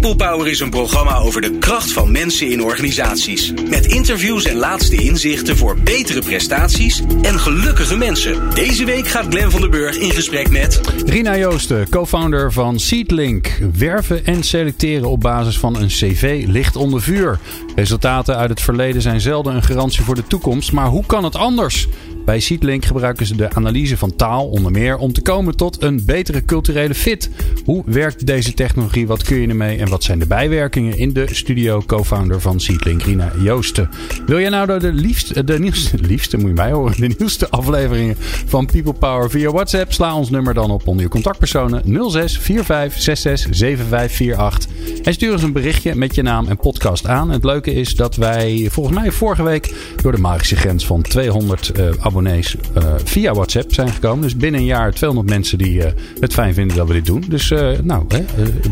People Power is een programma over de kracht van mensen in organisaties. Met interviews en laatste inzichten voor betere prestaties en gelukkige mensen. Deze week gaat Glen van der Burg in gesprek met... Rina Joosten, co-founder van Seedlink. Werven en selecteren op basis van een cv ligt onder vuur. Resultaten uit het verleden zijn zelden een garantie voor de toekomst. Maar hoe kan het anders? Bij Seedlink gebruiken ze de analyse van taal onder meer om te komen tot een betere culturele fit. Hoe werkt deze technologie? Wat kun je ermee? En wat zijn de bijwerkingen? In de studio co-founder van Seedlink, Rina Joosten. Wil jij nou de liefste, de nieuwste, liefste moet je mij horen, de nieuwste afleveringen van People Power via WhatsApp? Sla ons nummer dan op onder je contactpersonen 06 45 66 7548. En stuur ons een berichtje met je naam en podcast aan. Het leuke is dat wij volgens mij vorige week door de magische grens van 200 uh, abonnees uh, via WhatsApp zijn gekomen. Dus binnen een jaar 200 mensen die uh, het fijn vinden dat we dit doen. Dus nou, hè,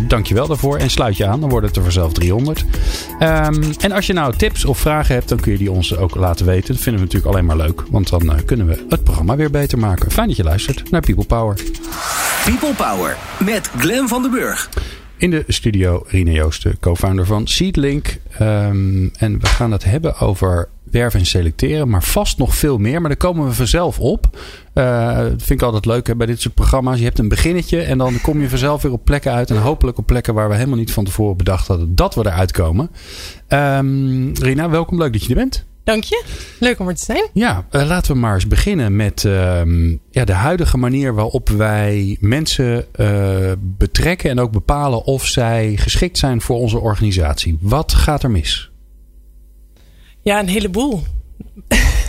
dankjewel daarvoor. En sluit je aan, dan wordt het er vanzelf 300. Um, en als je nou tips of vragen hebt, dan kun je die ons ook laten weten. Dat vinden we natuurlijk alleen maar leuk. Want dan kunnen we het programma weer beter maken. Fijn dat je luistert naar People Power. People Power met Glen van den Burg. In de studio Rine Joosten, co-founder van Seedlink. Um, en we gaan het hebben over werven en selecteren, maar vast nog veel meer. Maar daar komen we vanzelf op. Uh, dat vind ik altijd leuk hè, bij dit soort programma's. Je hebt een beginnetje en dan kom je vanzelf weer op plekken uit. En hopelijk op plekken waar we helemaal niet van tevoren bedacht hadden dat we eruit komen. Um, Rina, welkom. Leuk dat je er bent. Dank je. Leuk om er te zijn. Ja, uh, laten we maar eens beginnen met uh, ja, de huidige manier waarop wij mensen uh, betrekken en ook bepalen of zij geschikt zijn voor onze organisatie. Wat gaat er mis? Ja, een heleboel.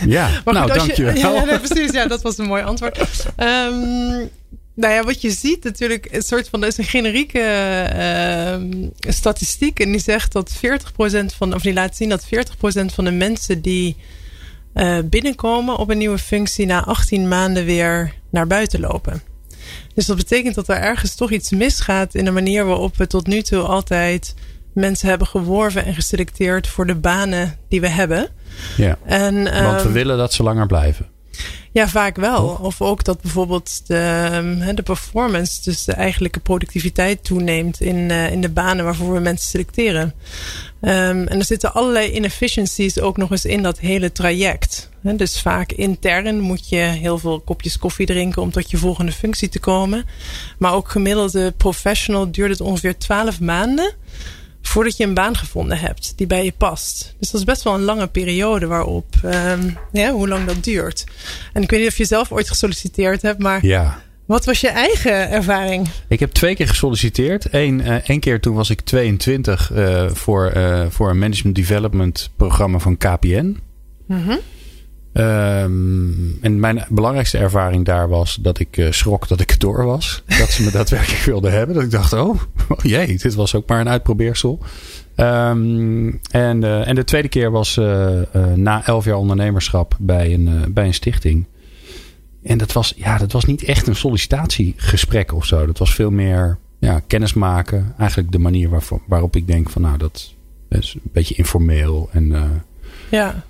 Ja, nou, goed, dankjewel. Je, ja, ja, precies. Ja, dat was een mooi antwoord. Um, nou ja, wat je ziet natuurlijk, een soort van, er is een generieke uh, statistiek. En die zegt dat 40% van, of die laat zien dat 40% van de mensen die uh, binnenkomen op een nieuwe functie na 18 maanden weer naar buiten lopen. Dus dat betekent dat er ergens toch iets misgaat in de manier waarop we tot nu toe altijd mensen hebben geworven en geselecteerd voor de banen die we hebben. Ja, en, want we willen dat ze langer blijven. Ja, vaak wel. Of ook dat bijvoorbeeld de, de performance, dus de eigenlijke productiviteit toeneemt in, uh, in de banen waarvoor we mensen selecteren. Um, en er zitten allerlei inefficiencies ook nog eens in dat hele traject. Dus vaak intern moet je heel veel kopjes koffie drinken om tot je volgende functie te komen. Maar ook gemiddelde professional duurt het ongeveer 12 maanden voordat je een baan gevonden hebt die bij je past. Dus dat is best wel een lange periode waarop, um, ja, hoe lang dat duurt. En ik weet niet of je zelf ooit gesolliciteerd hebt, maar ja. wat was je eigen ervaring? Ik heb twee keer gesolliciteerd. Eén uh, één keer toen was ik 22 uh, voor, uh, voor een management development programma van KPN. Mm -hmm. Um, en mijn belangrijkste ervaring daar was dat ik uh, schrok dat ik het door was. Dat ze me daadwerkelijk wilden hebben. Dat ik dacht, oh, oh jee, dit was ook maar een uitprobeersel. Um, en, uh, en de tweede keer was uh, na elf jaar ondernemerschap bij een, bij een stichting. En dat was, ja, dat was niet echt een sollicitatiegesprek of zo. Dat was veel meer ja, kennismaken. Eigenlijk de manier waarop, waarop ik denk van nou, dat is een beetje informeel. En, ja.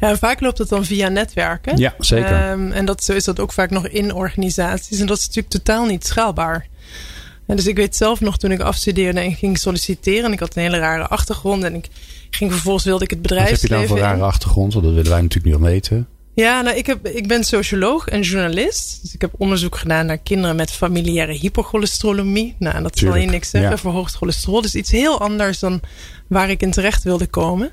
Ja, vaak loopt het dan via netwerken. Ja, zeker. Um, en dat, zo is dat ook vaak nog in organisaties. En dat is natuurlijk totaal niet schaalbaar. En dus ik weet zelf nog toen ik afstudeerde en ging solliciteren. En ik had een hele rare achtergrond. En ik ging vervolgens wilde ik het bedrijfsleven Wat heb je dan voor rare achtergrond? Want dat willen wij natuurlijk niet weten. Ja, nou, ik, heb, ik ben socioloog en journalist. Dus ik heb onderzoek gedaan naar kinderen met familiaire hypercholesterolemie. Nou, dat zal je niks zeggen. Ja. Verhoogd cholesterol. Dus iets heel anders dan waar ik in terecht wilde komen.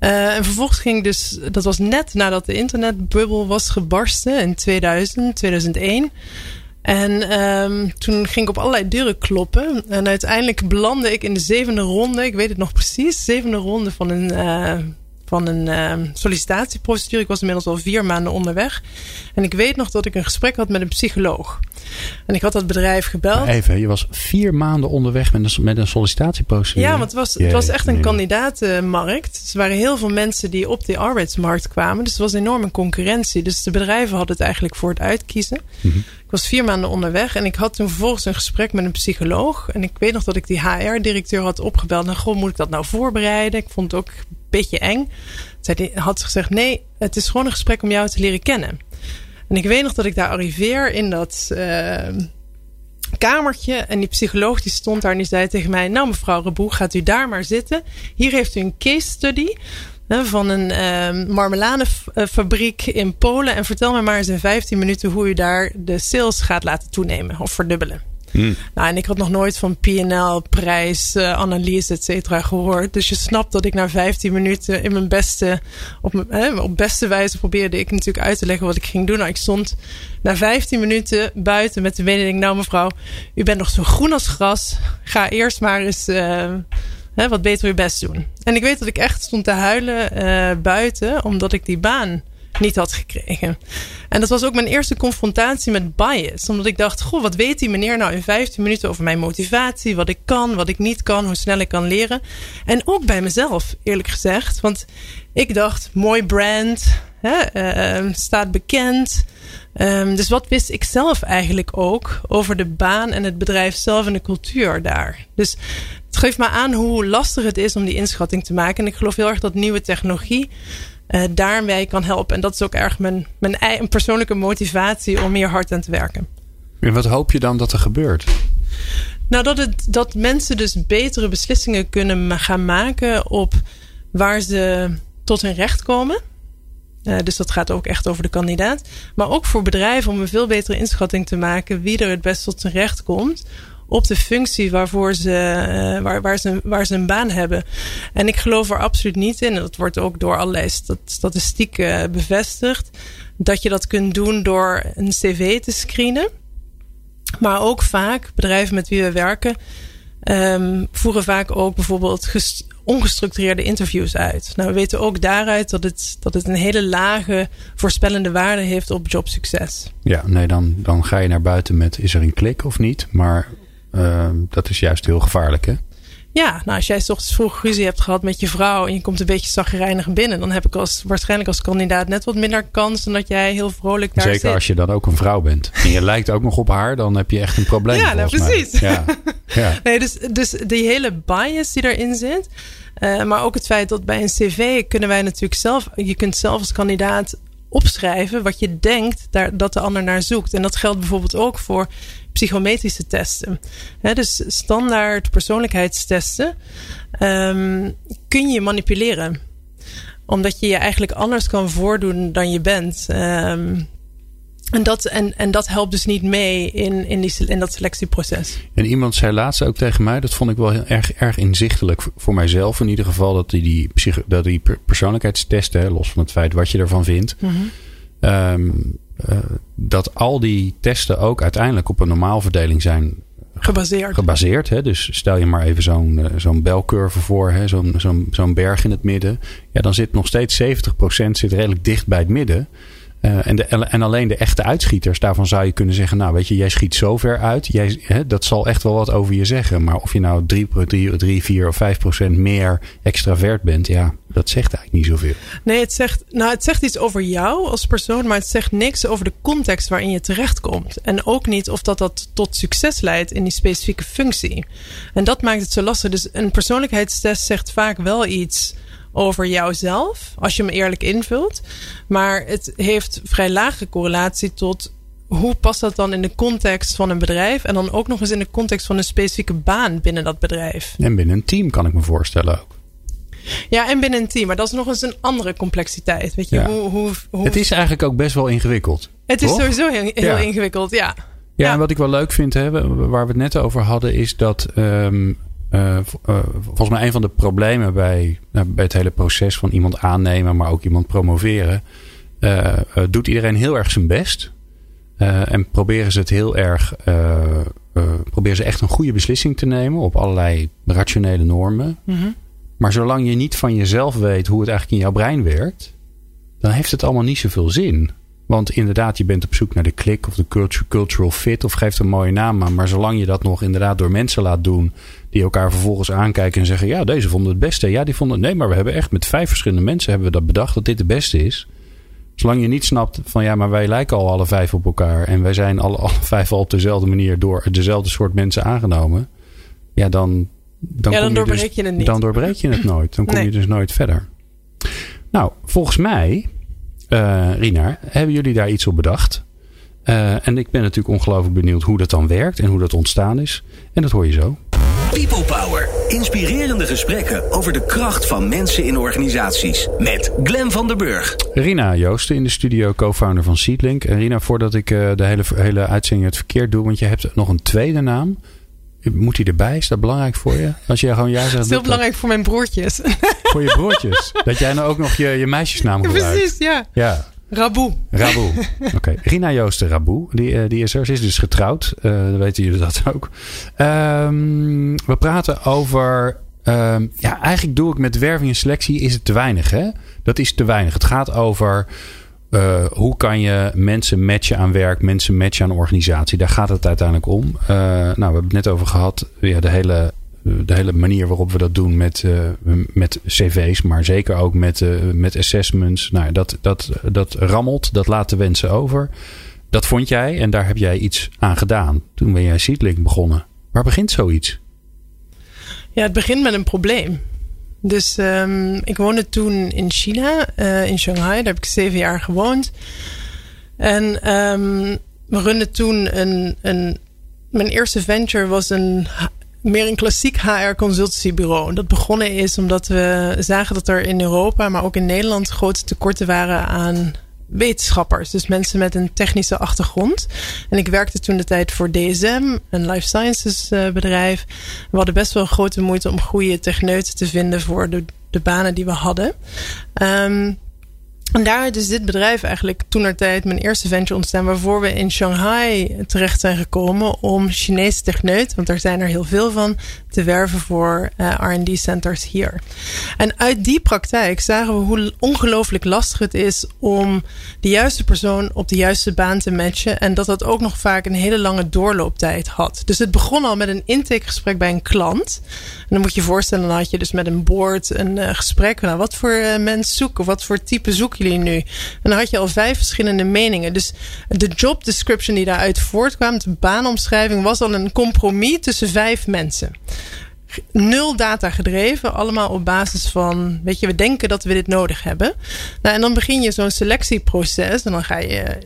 Uh, en vervolgens ging dus, dat was net nadat de internetbubbel was gebarsten in 2000, 2001. En um, toen ging ik op allerlei deuren kloppen. En uiteindelijk belandde ik in de zevende ronde, ik weet het nog precies, zevende ronde van een, uh, van een uh, sollicitatieprocedure. Ik was inmiddels al vier maanden onderweg. En ik weet nog dat ik een gesprek had met een psycholoog. En ik had dat bedrijf gebeld. Maar even, je was vier maanden onderweg met een, met een sollicitatieprocedure. Ja, want het was, het was echt een kandidatenmarkt. Dus er waren heel veel mensen die op die arbeidsmarkt kwamen. Dus er was enorme concurrentie. Dus de bedrijven hadden het eigenlijk voor het uitkiezen. Mhm. Ik was vier maanden onderweg en ik had toen vervolgens een gesprek met een psycholoog. En ik weet nog dat ik die HR-directeur had opgebeld. Nou, goh, moet ik dat nou voorbereiden? Ik vond het ook een beetje eng. Zij had gezegd: nee, het is gewoon een gesprek om jou te leren kennen. En ik weet nog dat ik daar arriveer in dat uh, kamertje. En die psycholoog die stond daar en die zei tegen mij... Nou mevrouw Reboe, gaat u daar maar zitten. Hier heeft u een case study van een uh, marmeladefabriek in Polen. En vertel me maar eens in 15 minuten hoe u daar de sales gaat laten toenemen of verdubbelen. Hmm. Nou, en ik had nog nooit van PNL, prijs, uh, analyse, et cetera gehoord. Dus je snapt dat ik na 15 minuten in mijn beste, op, mijn, op beste wijze probeerde ik natuurlijk uit te leggen wat ik ging doen. Nou, ik stond na 15 minuten buiten met de mededeling, nou mevrouw, u bent nog zo groen als gras. Ga eerst maar eens uh, hè, wat beter uw best doen. En ik weet dat ik echt stond te huilen uh, buiten, omdat ik die baan niet had gekregen. En dat was ook mijn eerste confrontatie met bias. Omdat ik dacht, goh, wat weet die meneer nou in 15 minuten over mijn motivatie? Wat ik kan, wat ik niet kan, hoe snel ik kan leren. En ook bij mezelf, eerlijk gezegd. Want ik dacht, mooi brand, hè, uh, staat bekend. Um, dus wat wist ik zelf eigenlijk ook over de baan en het bedrijf zelf en de cultuur daar? Dus het geeft me aan hoe lastig het is om die inschatting te maken. En ik geloof heel erg dat nieuwe technologie uh, daarmee kan helpen. En dat is ook erg mijn, mijn persoonlijke motivatie om hier hard aan te werken. En wat hoop je dan dat er gebeurt? Nou, dat, het, dat mensen dus betere beslissingen kunnen gaan maken op waar ze tot hun recht komen. Uh, dus dat gaat ook echt over de kandidaat. Maar ook voor bedrijven om een veel betere inschatting te maken wie er het best tot zijn recht komt op de functie waarvoor ze, uh, waar, waar, ze, waar ze een baan hebben. En ik geloof er absoluut niet in, en dat wordt ook door allerlei statistieken bevestigd, dat je dat kunt doen door een cv te screenen. Maar ook vaak, bedrijven met wie we werken, um, voeren vaak ook bijvoorbeeld ongestructureerde interviews uit. Nou, we weten ook daaruit dat het, dat het een hele lage voorspellende waarde heeft op jobsucces. Ja, nee, dan, dan ga je naar buiten met is er een klik of niet. Maar Ehm, dat is juist heel gevaarlijk, hè? Ja, nou als jij ochtends vroeg ruzie hebt gehad met je vrouw en je komt een beetje zagrijnig binnen, dan heb ik als, waarschijnlijk als kandidaat net wat minder kans dan dat jij heel vrolijk daar Zeker als je dan ook een vrouw bent. En je lijkt ook nog op haar, dan heb je echt een probleem. Ja, nou, precies. Ja. ja. Nee, dus, dus die hele bias die erin zit, uh, maar ook het feit dat bij een cv kunnen wij natuurlijk zelf, je kunt zelf als kandidaat opschrijven wat je denkt daar, dat de ander naar zoekt. En dat geldt bijvoorbeeld ook voor psychometrische testen. dus standaard persoonlijkheidstesten um, kun je manipuleren. Omdat je je eigenlijk anders kan voordoen dan je bent. Um, en dat, en, en dat helpt dus niet mee in, in, die, in dat selectieproces. En iemand zei laatst ook tegen mij, dat vond ik wel heel erg, erg inzichtelijk voor mijzelf in ieder geval, dat die, die, dat die persoonlijkheidstesten, los van het feit wat je ervan vindt, mm uh, dat al die testen ook uiteindelijk op een normaalverdeling zijn gebaseerd. gebaseerd hè? Dus stel je maar even zo'n uh, zo'n belcurve voor, zo'n zo'n zo'n berg in het midden. Ja, dan zit nog steeds 70% zit redelijk dicht bij het midden. Uh, en, en alleen de echte uitschieters, daarvan zou je kunnen zeggen: Nou, weet je, jij schiet zo ver uit. Jij, hè, dat zal echt wel wat over je zeggen. Maar of je nou 3, 3, 3 4 of 5 procent meer extravert bent, ja, dat zegt eigenlijk niet zoveel. Nee, het zegt, nou, het zegt iets over jou als persoon, maar het zegt niks over de context waarin je terechtkomt. En ook niet of dat, dat tot succes leidt in die specifieke functie. En dat maakt het zo lastig. Dus een persoonlijkheidstest zegt vaak wel iets over jouzelf, als je hem eerlijk invult. Maar het heeft vrij lage correlatie tot hoe past dat dan in de context van een bedrijf en dan ook nog eens in de context van een specifieke baan binnen dat bedrijf. En binnen een team kan ik me voorstellen ook. Ja, en binnen een team. Maar dat is nog eens een andere complexiteit. Weet je, hoe, hoe, hoe, Het is eigenlijk ook best wel ingewikkeld. Het is sowieso heel, heel ingewikkeld, ja. ja. en wat ik wel leuk vind, hè, waar we het net over hadden, is dat um, uh, volgens mij een van de problemen bij, uh, bij het hele proces van iemand aannemen, maar ook iemand promoveren, uh, doet iedereen heel erg zijn best. en proberen ze het heel erg, proberen ze echt een goede beslissing te nemen op allerlei rationele normen. Mm -hmm. Maar zolang je niet van jezelf weet hoe het eigenlijk in jouw brein werkt, dan heeft het allemaal niet zoveel zin. Want inderdaad, je bent op zoek naar de klik of de cultural fit of geeft een mooie naam aan. Maar zolang je dat nog inderdaad door mensen laat doen, die elkaar vervolgens aankijken en zeggen: Ja, deze vonden het beste. Ja, die vonden Nee, maar we hebben echt met vijf verschillende mensen hebben we dat bedacht dat dit de beste is. Zolang je niet snapt van ja, maar wij lijken al alle vijf op elkaar. En wij zijn alle, alle vijf al op dezelfde manier door dezelfde soort mensen aangenomen. Ja, dan, dan, ja, dan je doorbreek dus, je het niet. Dan doorbreek je het nooit. Dan kom je dus nooit verder. Nou, volgens mij Uh, Rina, hebben jullie daar iets op bedacht? Uh, en ik ben natuurlijk ongelooflijk benieuwd hoe dat dan werkt en hoe dat ontstaan is. En dat hoor je zo. People Power. Inspirerende gesprekken over de kracht van mensen in organisaties. Met Glen van der Burg. Rina Joosten in de studio, co-founder van Seedlink. En Rina, voordat ik uh, de hele, hele uitzending het verkeerd doe, want je hebt nog een tweede naam. Moet hij erbij? Is dat belangrijk voor je? Als jij gewoon ja zegt. Het is heel belangrijk voor mijn broertjes. Voor je broertjes? dat jij nou ook nog je, je meisjesnaam gebruikt? Precies, ja. Ja. Raboe. Raboe. Oké. Rina Joosten Raboe. Die, uh, die is er. Ze is dus getrouwd. Uh, dan weten jullie dat ook. Um, we praten over... Um, ja, eigenlijk doe ik met werving en selectie is het te weinig. Hè? Dat is te weinig. Het gaat over... Uh, hoe kan je mensen matchen aan werk, mensen matchen aan organisatie? Daar gaat het uiteindelijk om. Uh, nou, we hebben het net over gehad. Ja, de hele de hele manier waarop we dat doen met, uh, met cv's, maar zeker ook met, met assessments. Nou, dat, dat, dat rammelt, dat laat de wensen over. Dat vond jij en daar heb jij iets aan gedaan. Toen ben jij Seedlink begonnen. Waar begint zoiets? Ja, het begint met een probleem. Dus um, ik woonde toen in China, uh, in Shanghai. Daar heb ik zeven jaar gewoond. En um, we runden toen een, een. Mijn eerste venture was een meer een klassiek HR consultancybureau. Dat begonnen is omdat we zagen dat er in Europa, maar ook in Nederland grote tekorten waren aan wetenschappers. Dus mensen met een technische achtergrond. En ik werkte toen de tijd voor DSM, een life sciences uh, bedrijf. We hadden best wel grote moeite om goede techneuten te vinden voor de, de banen die we hadden. Um, en daar is dit bedrijf eigenlijk toen tijd mijn eerste venture ontstaan, waarvoor we in Shanghai terecht zijn gekomen om Chinese techneuten, want daar zijn er heel veel van, te werven voor uh, RD centers hier. En uit die praktijk zagen we hoe ongelooflijk lastig het is om de juiste persoon op de juiste baan te matchen. En dat dat ook nog vaak een hele lange doorlooptijd had. Dus het begon al met een intakegesprek bij een klant. En dan moet je je voorstellen, dan had je dus met een board een uh, gesprek. Nou, wat voor uh, mens zoeken? Wat voor type jullie nu? En dan had je al vijf verschillende meningen. Dus de job description die daaruit voortkwam, de baanomschrijving, was al een compromis tussen vijf mensen nul data gedreven. Allemaal op basis van, weet je, we denken dat we dit nodig hebben. Nou, en dan begin je zo'n selectieproces. En dan ga je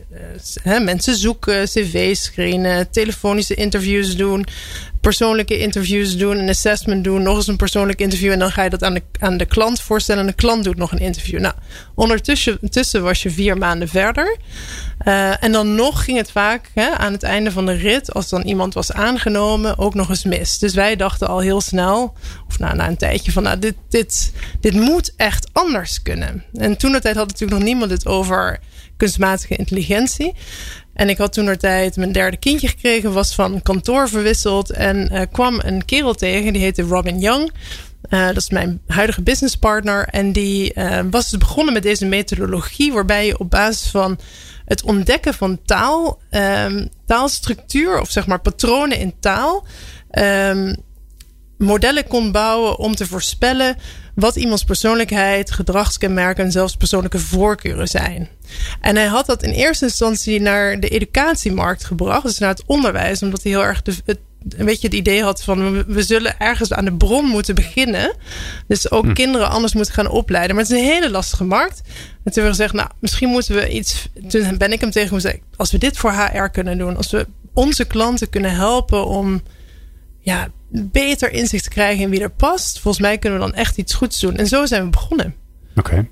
uh, mensen zoeken, cv's screenen, telefonische interviews doen persoonlijke interviews doen, een assessment doen, nog eens een persoonlijk interview. En dan ga je dat aan de, aan de klant voorstellen. En de klant doet nog een interview. Nou, ondertussen was je vier maanden verder. Uh, en dan nog ging het vaak hè, aan het einde van de rit, als dan iemand was aangenomen, ook nog eens mis. Dus wij dachten al heel snel, of nou, na een tijdje, van nou, dit, dit, dit moet echt anders kunnen. En toen de tijd had natuurlijk nog niemand het over kunstmatige intelligentie. En ik had toen er tijd mijn derde kindje gekregen, was van kantoor verwisseld en uh, kwam een kerel tegen, die heette Robin Young. Uh, dat is mijn huidige businesspartner. En die uh, was dus begonnen met deze methodologie, waarbij je op basis van het ontdekken van taal, um, taalstructuur of zeg maar patronen in taal, um, modellen kon bouwen om te voorspellen wat iemands persoonlijkheid, gedragskenmerken en zelfs persoonlijke voorkeuren zijn. En hij had dat in eerste instantie naar de educatiemarkt gebracht, dus naar het onderwijs, omdat hij heel erg de, het, een beetje het idee had van we zullen ergens aan de bron moeten beginnen. Dus ook hm. kinderen anders moeten gaan opleiden. Maar het is een hele lastige markt. En toen hebben we gezegd, nou, misschien moeten we iets. Toen ben ik hem tegen gezegd, als we dit voor HR kunnen doen, als we onze klanten kunnen helpen om ja, beter inzicht te krijgen in wie er past. Volgens mij kunnen we dan echt iets goeds doen. En zo zijn we begonnen. Oké.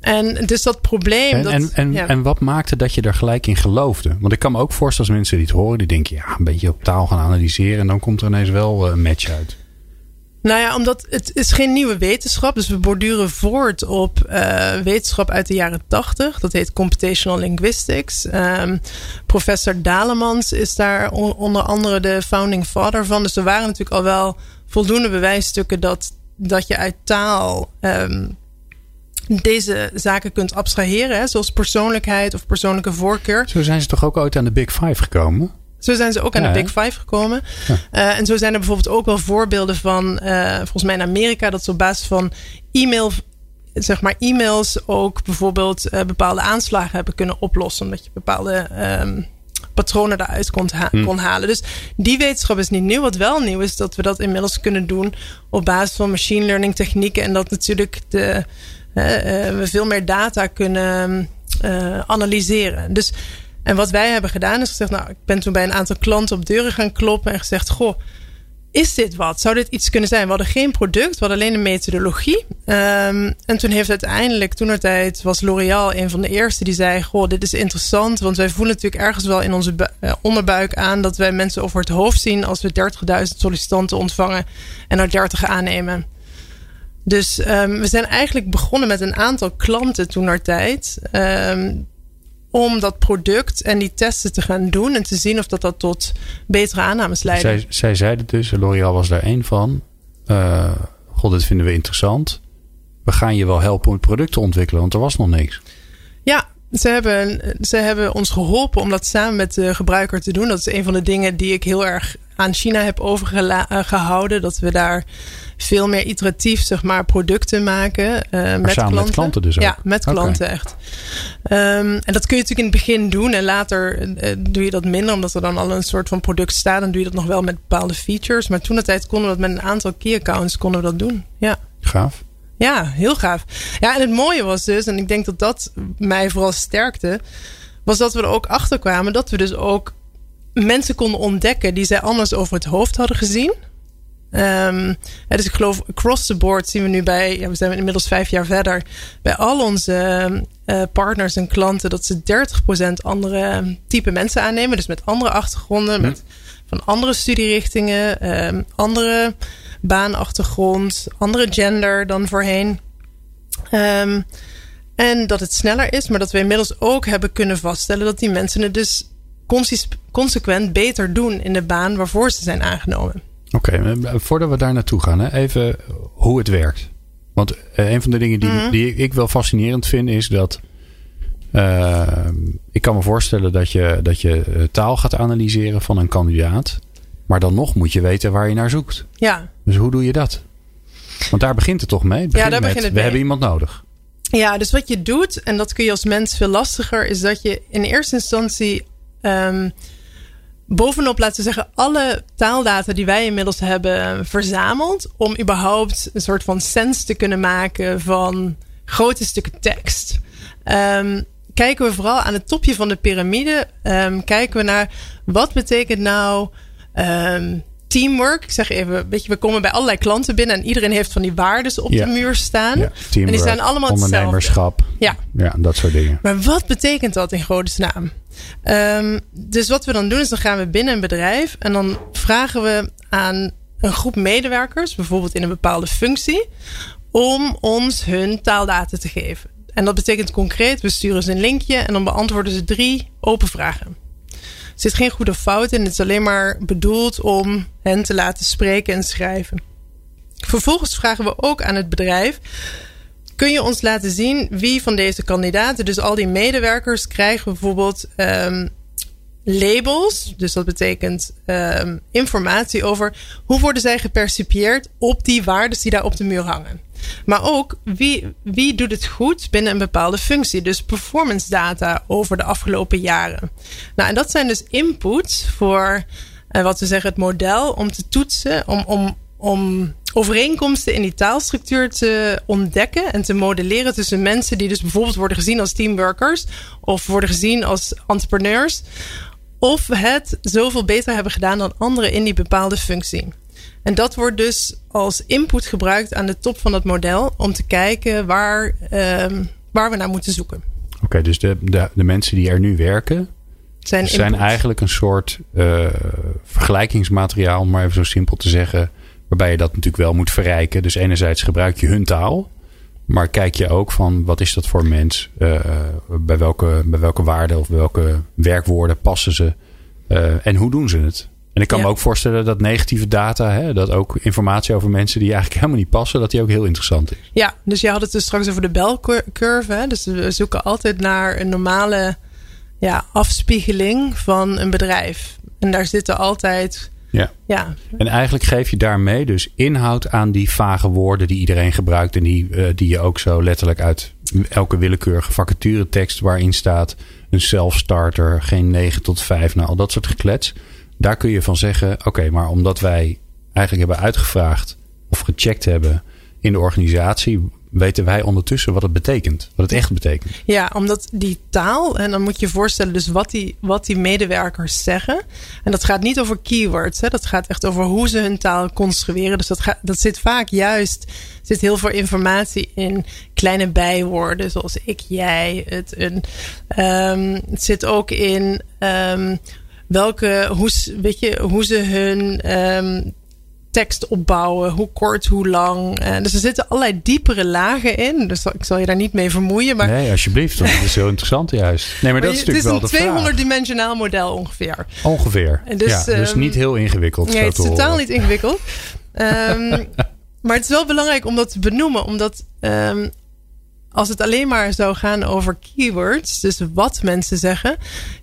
En dus dat probleem. En, dat, en, en, en, wat maakte dat je er gelijk in geloofde? Want ik kan me ook voorstellen als mensen die het horen, die denken, ja, een beetje op taal gaan analyseren. En dan komt er ineens wel een match uit. Nou ja, omdat het is geen nieuwe wetenschap. Dus we borduren voort op uh, wetenschap uit de jaren tachtig. Dat heet Computational Linguistics. Um, professor Dalemans is daar onder andere de founding father van. Dus er waren natuurlijk al wel voldoende bewijsstukken dat, dat je uit taal um, deze zaken kunt abstraheren. Zoals persoonlijkheid of persoonlijke voorkeur. Zo zijn ze toch ook ooit aan de Big Five gekomen? Zo zijn ze ook aan de Big Five gekomen. Uh, en zo zijn er bijvoorbeeld ook wel voorbeelden van, uh, volgens mij in Amerika, dat ze op basis van e-mail, zeg maar e-mails ook bijvoorbeeld uh, bepaalde aanslagen hebben kunnen oplossen. Omdat je bepaalde um, patronen daaruit kon, ha hmm. kon, halen. Dus die wetenschap is niet nieuw. Wat wel nieuw is, dat we dat inmiddels kunnen doen op basis van machine learning technieken. En dat natuurlijk de, we veel meer data kunnen analyseren. Dus, en wat wij hebben gedaan is gezegd, nou, ik ben toen bij een aantal klanten op deuren gaan kloppen en gezegd, goh, is dit wat? Zou dit iets kunnen zijn? We hadden geen product, we hadden alleen een methodologie. Um, en toen heeft uiteindelijk, toen er tijd was L'Oréal een van de eerste die zei: Goh, dit is interessant. Want wij voelen natuurlijk ergens wel in onze uh, onderbuik aan dat wij mensen over het hoofd zien als we 30.000 sollicitanten ontvangen en er 30 aannemen. Dus um, we zijn eigenlijk begonnen met een aantal klanten toen tijd. Um, om dat product en die testen te gaan doen en te zien of dat, dat tot betere aannames leidt. Zij, zij zeiden dus, L'Oréal was daar één van. Uh, God, dit vinden we interessant. We gaan je wel helpen om het product te ontwikkelen, want er was nog niks. Ja, ze hebben, ze hebben ons geholpen om dat samen met de gebruiker te doen. Dat is een van de dingen die ik heel erg aan China heb overgehouden. Dat we daar veel meer iteratief zeg maar, producten maken. Uh, met, klanten. met klanten dus ook? Ja, met klanten echt. Um, en dat kun je natuurlijk in het begin doen. En later uh, doe je dat minder. Omdat er dan al een soort van product staat. Dan doe je dat nog wel met bepaalde features. Maar toen de tijd konden we dat met een aantal key accounts konden we dat doen. Ja. Gaaf. Ja, heel gaaf. Ja, en het mooie was dus, en ik denk dat dat mij vooral sterkte, was dat we er ook achter kwamen dat we dus ook mensen konden ontdekken die zij anders over het hoofd hadden gezien. Um, dus ik geloof, across the board zien we nu bij, ja, we zijn inmiddels vijf jaar verder, bij al onze uh, partners en klanten dat ze 30% andere type mensen aannemen. Dus met andere achtergronden, met, van andere studierichtingen, um, andere baanachtergrond, andere gender dan voorheen. Um, en dat het sneller is, maar dat we inmiddels ook hebben kunnen vaststellen dat die mensen het dus consequent beter doen in de baan waarvoor ze zijn aangenomen. Oké, voordat we daar naartoe gaan, hè, even hoe het werkt. Want uh, een van de dingen die, mm -hmm. die ik wel fascinerend vind is dat. Uh, ik kan me voorstellen dat je, dat je eh, taal gaat analyseren van een kandidaat. Maar dan nog moet je weten waar je naar zoekt. Ja. Dus hoe doe je dat? Want daar begint het toch mee? Het ja, daar met, begint het We hebben iemand nodig. Ja, dus wat je doet, en dat kun je als mens veel lastiger, is dat je in eerste instantie um, bovenop, laten we zeggen, alle taaldata die wij inmiddels hebben verzameld. Om überhaupt een soort van sens te kunnen maken van grote stukken tekst. Um, kijken we vooral aan het topje van de piramide. Um, kijken we naar wat betekent nou um, teamwork. Ik zeg even, weet je, we komen bij allerlei klanten binnen en iedereen heeft van die waarden op Ja. de muur staan. Ja, teamwork, en die zijn allemaal hetzelfde. ondernemerschap. Ja. ja, dat soort dingen. Maar wat betekent dat in godesnaam? Um, dus wat we dan doen is dan gaan we binnen een bedrijf en dan vragen we aan een groep medewerkers, bijvoorbeeld in een bepaalde functie, om ons hun taaldata te geven. En dat betekent concreet, we sturen ze een linkje en dan beantwoorden ze drie open vragen. Zit geen goede fout in, het is alleen maar bedoeld om hen te laten spreken en schrijven. Vervolgens vragen we ook aan het bedrijf: kun je ons laten zien wie van deze kandidaten, dus al die medewerkers, krijgen bijvoorbeeld um, labels. Dus dat betekent um, informatie over hoe worden zij gepercipieerd op die waarden die daar op de muur hangen. Maar ook wie, wie doet het goed binnen een bepaalde functie. Dus performance data over de afgelopen jaren. Nou, en dat zijn dus inputs voor uh, wat we zeggen het model om te toetsen, om, om, om overeenkomsten in die taalstructuur te ontdekken en te modelleren tussen mensen die dus bijvoorbeeld worden gezien als teamworkers of worden gezien als entrepreneurs. Of het zoveel beter hebben gedaan dan anderen in die bepaalde functie. En dat wordt dus als input gebruikt aan de top van het model om te kijken waar, um, waar we naar moeten zoeken. Oké, okay, dus de, de, de mensen die er nu werken, zijn, zijn eigenlijk een soort uh, vergelijkingsmateriaal, om maar even zo simpel te zeggen. Waarbij je dat natuurlijk wel moet verrijken. Dus enerzijds gebruik je hun taal. Maar kijk je ook van wat is dat voor mens? Uh, bij, welke, bij welke waarden of welke werkwoorden passen ze? Uh, en hoe doen ze het? En ik kan ja. me ook voorstellen dat negatieve data, hè, dat ook informatie over mensen die eigenlijk helemaal niet passen, dat die ook heel interessant is. Ja, dus je had het dus straks over de belcurve. Hè? Dus we zoeken altijd naar een normale ja, afspiegeling van een bedrijf. En daar zitten altijd. Ja. ja. En eigenlijk geef je daarmee dus inhoud aan die vage woorden die iedereen gebruikt. En die, uh, die je ook zo letterlijk uit elke willekeurige vacaturetekst waarin staat een self-starter, geen 9 tot 5, nou al dat soort geklets. Daar kun je van zeggen, oké, maar omdat wij eigenlijk hebben uitgevraagd of gecheckt hebben in de organisatie weten wij ondertussen wat het betekent. Wat het echt betekent. Ja, omdat die taal, en dan moet je voorstellen dus wat die, wat die medewerkers zeggen. En dat gaat niet over keywords. Hè, dat gaat echt over hoe ze hun taal construeren. Dus dat, dat zit vaak juist, zit heel veel informatie in kleine bijwoorden. Zoals ik, jij, het, een. Um, het zit ook in um, welke, hoe, weet je, hoe ze hun um, tekst opbouwen. Hoe kort, hoe lang. Uh, dus er zitten allerlei diepere lagen in. Dus ik zal je daar niet mee vermoeien. Maar... Nee, alsjeblieft. Dat is heel interessant juist. Nee, maar, dat is natuurlijk wel de Het is een 200-dimensionaal model ongeveer. Ongeveer. Dus, ja, dus um, niet heel ingewikkeld. Nee, het is totaal niet ingewikkeld. um, maar het is wel belangrijk om dat te benoemen. Omdat um, als het alleen maar zou gaan over keywords, dus wat mensen zeggen,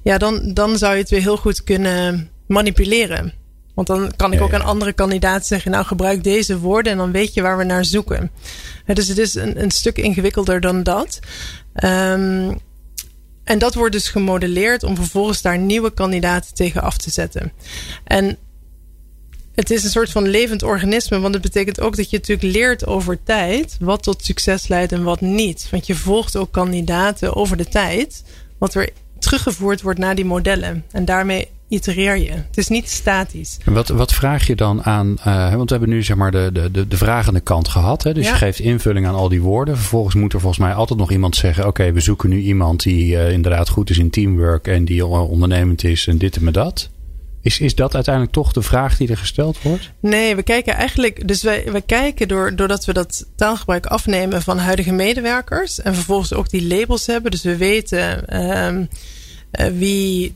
ja, dan, dan zou je het weer heel goed kunnen manipuleren. Want dan kan ik ook aan andere kandidaten zeggen: Nou, gebruik deze woorden en dan weet je waar we naar zoeken. dus het is een, een stuk ingewikkelder dan dat. Um, en dat wordt dus gemodelleerd om vervolgens daar nieuwe kandidaten tegen af te zetten. En het is een soort van levend organisme, want het betekent ook dat je natuurlijk leert over tijd wat tot succes leidt en wat niet. Want je volgt ook kandidaten over de tijd, wat er teruggevoerd wordt naar die modellen. En daarmee itereer je. Het is niet statisch. En wat, wat vraag je dan aan? Uh, want we hebben nu zeg maar de, de, de, de vragende kant gehad. Hè? Dus je geeft invulling aan al die woorden. Vervolgens moet er volgens mij altijd nog iemand zeggen: Oké, we zoeken nu iemand die uh, inderdaad goed is in teamwork en die ondernemend is en dit en dat. Is, is dat uiteindelijk toch de vraag die er gesteld wordt? Nee, we kijken eigenlijk. Dus wij, wij kijken door, doordat we dat taalgebruik afnemen van huidige medewerkers. En vervolgens ook die labels hebben. Dus we weten um, uh, wie